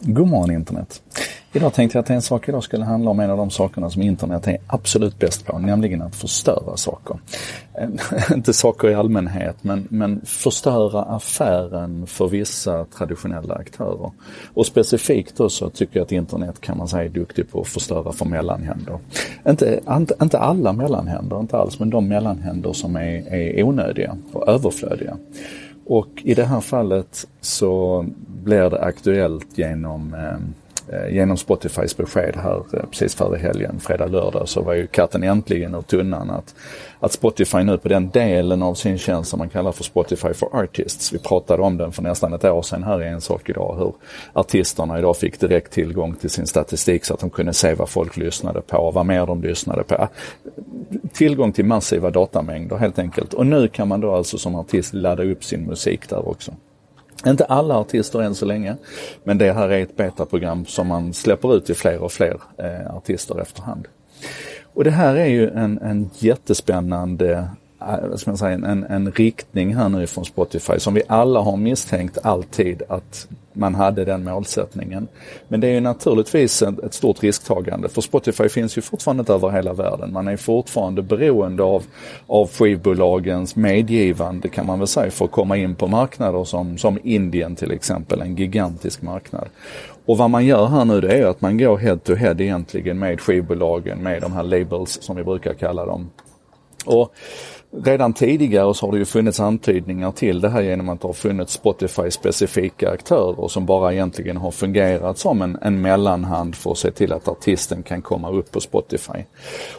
God morgon internet! Idag tänkte jag att en sak idag skulle handla om en av de sakerna som internet är absolut bäst på, nämligen att förstöra saker. Eh, inte saker i allmänhet, men, men förstöra affären för vissa traditionella aktörer. Och specifikt då så tycker jag att internet kan man säga är duktig på att förstöra för mellanhänder. Inte, inte alla mellanhänder, inte alls, men de mellanhänder som är, är onödiga och överflödiga. Och i det här fallet så blir det aktuellt genom eh, eh, genom Spotifys besked här eh, precis före helgen, fredag, lördag, så var ju katten äntligen ur tunnan att, att Spotify nu på den delen av sin tjänst som man kallar för Spotify for Artists, vi pratade om den för nästan ett år sedan här i En sak idag, hur artisterna idag fick direkt tillgång till sin statistik så att de kunde se vad folk lyssnade på, vad mer de lyssnade på. Tillgång till massiva datamängder helt enkelt. Och nu kan man då alltså som artist ladda upp sin musik där också. Inte alla artister än så länge, men det här är ett betaprogram som man släpper ut till fler och fler eh, artister efterhand. Och det här är ju en, en jättespännande eh, vad ska man säga, en, en riktning här nu från Spotify som vi alla har misstänkt alltid att man hade den målsättningen. Men det är ju naturligtvis ett, stort risktagande för Spotify finns ju fortfarande inte över hela världen. Man är fortfarande beroende av, av skivbolagens medgivande kan man väl säga för att komma in på marknader som, som Indien till exempel, en gigantisk marknad. Och vad man gör här nu det är att man går head to head egentligen med skivbolagen, med de här labels som vi brukar kalla dem. Och Redan tidigare så har det ju funnits antydningar till det här genom att det har funnits Spotify-specifika aktörer som bara egentligen har fungerat som en, en mellanhand för att se till att artisten kan komma upp på Spotify.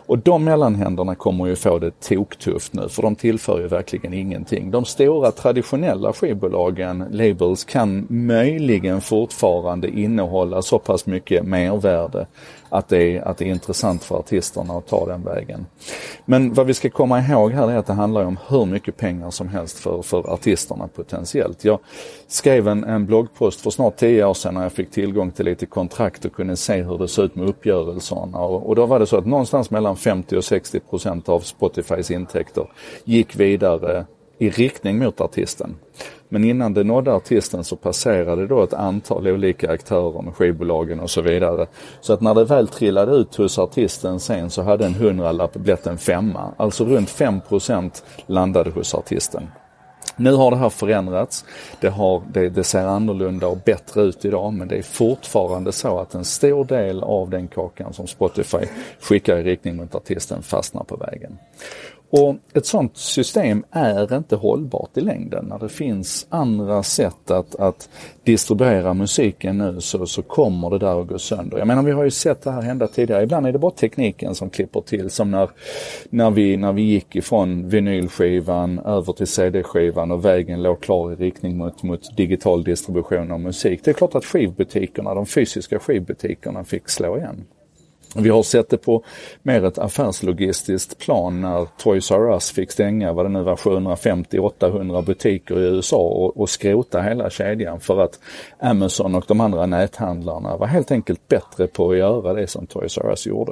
Och de mellanhänderna kommer ju få det toktufft nu för de tillför ju verkligen ingenting. De stora traditionella skivbolagen, labels, kan möjligen fortfarande innehålla så pass mycket mervärde att det, är, att det är intressant för artisterna att ta den vägen. Men vad vi ska komma ihåg här är att det handlar om hur mycket pengar som helst för, för artisterna potentiellt. Jag skrev en, en bloggpost för snart tio år sedan när jag fick tillgång till lite kontrakt och kunde se hur det såg ut med uppgörelserna. Och, och då var det så att någonstans mellan 50 och 60 procent av Spotifys intäkter gick vidare i riktning mot artisten. Men innan det nådde artisten så passerade då ett antal olika aktörer med skivbolagen och så vidare. Så att när det väl trillade ut hos artisten sen så hade en hundralapp blivit en femma. Alltså runt 5% landade hos artisten. Nu har det här förändrats. Det, har, det, det, ser annorlunda och bättre ut idag men det är fortfarande så att en stor del av den kakan som Spotify skickar i riktning mot artisten fastnar på vägen. Och ett sådant system är inte hållbart i längden. När det finns andra sätt att, att distribuera musiken nu så, så kommer det där att gå sönder. Jag menar vi har ju sett det här hända tidigare. Ibland är det bara tekniken som klipper till som när, när, vi, när vi gick ifrån vinylskivan över till CD-skivan och vägen låg klar i riktning mot, mot digital distribution av musik. Det är klart att skivbutikerna, de fysiska skivbutikerna fick slå igen. Vi har sett det på mer ett affärslogistiskt plan när Toys R Us fick stänga, vad det nu var, 750-800 butiker i USA och, och skrota hela kedjan för att Amazon och de andra näthandlarna var helt enkelt bättre på att göra det som Toys R Us gjorde.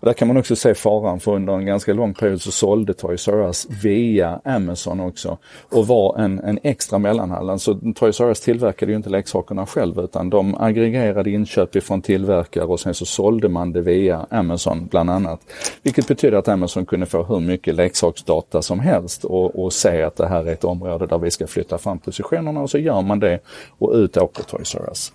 Och där kan man också se faran för under en ganska lång period så sålde Toys R Us via Amazon också och var en, en extra mellanhand. Alltså Toys R Us tillverkade ju inte leksakerna själv utan de aggregerade inköp ifrån tillverkare och sen så sålde man det via Amazon bland annat. Vilket betyder att Amazon kunde få hur mycket leksaksdata som helst och, och se att det här är ett område där vi ska flytta fram positionerna och så gör man det och ut åker Toys R Us.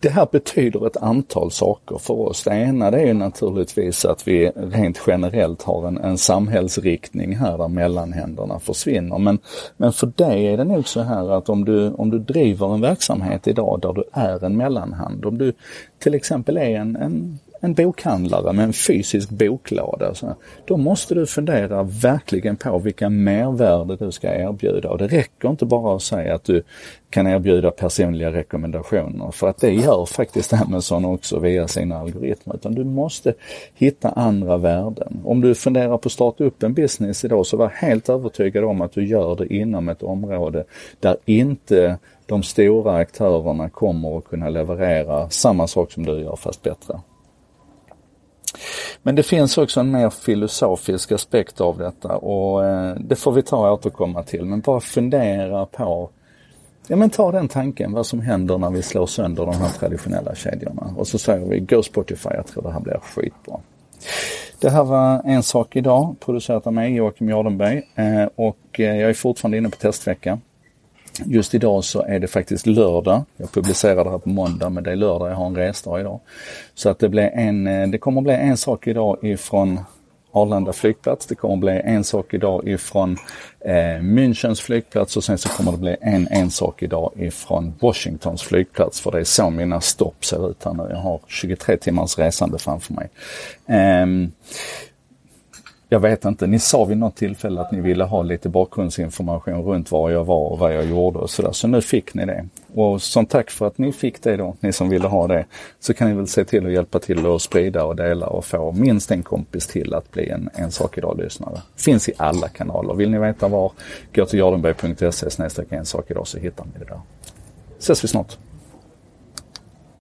Det här betyder ett antal saker för oss. Det ena det är naturligtvis att vi rent generellt har en, en samhällsriktning här där mellanhänderna försvinner. Men, men för dig är det nog så här att om du, om du driver en verksamhet idag där du är en mellanhand, om du till exempel är en, en en bokhandlare med en fysisk boklåda. Så då måste du fundera verkligen på vilka mervärde du ska erbjuda. Och det räcker inte bara att säga att du kan erbjuda personliga rekommendationer för att det gör faktiskt Amazon också via sina algoritmer. Utan du måste hitta andra värden. Om du funderar på att starta upp en business idag så var helt övertygad om att du gör det inom ett område där inte de stora aktörerna kommer att kunna leverera samma sak som du gör fast bättre. Men det finns också en mer filosofisk aspekt av detta och eh, det får vi ta och återkomma till. Men bara fundera på Ja men ta den tanken vad som händer när vi slår sönder de här traditionella kedjorna. Och så säger vi Go Spotify, jag tror det här blir skitbra. Det här var En sak idag, producerat av mig Joakim Jardenberg eh, och eh, jag är fortfarande inne på testvecka. Just idag så är det faktiskt lördag. Jag publicerar det här på måndag men det är lördag, jag har en resdag idag. Så att det, blir en, eh, det kommer bli en sak idag ifrån Arlanda flygplats. Det kommer att bli en sak idag ifrån eh, Münchens flygplats och sen så kommer det bli en, en sak idag ifrån Washingtons flygplats. För det är så mina stopp ser ut här nu. Jag har 23 timmars resande framför mig. Eh, jag vet inte, ni sa vid något tillfälle att ni ville ha lite bakgrundsinformation runt var jag var och vad jag gjorde och sådär. Så nu fick ni det. Och som tack för att ni fick det då, ni som ville ha det, så kan ni väl se till att hjälpa till att sprida och dela och få minst en kompis till att bli en, en sak idag-lyssnare. Finns i alla kanaler. Vill ni veta var, gå till jardenberg.se en sak idag så hittar ni det där. Ses vi snart.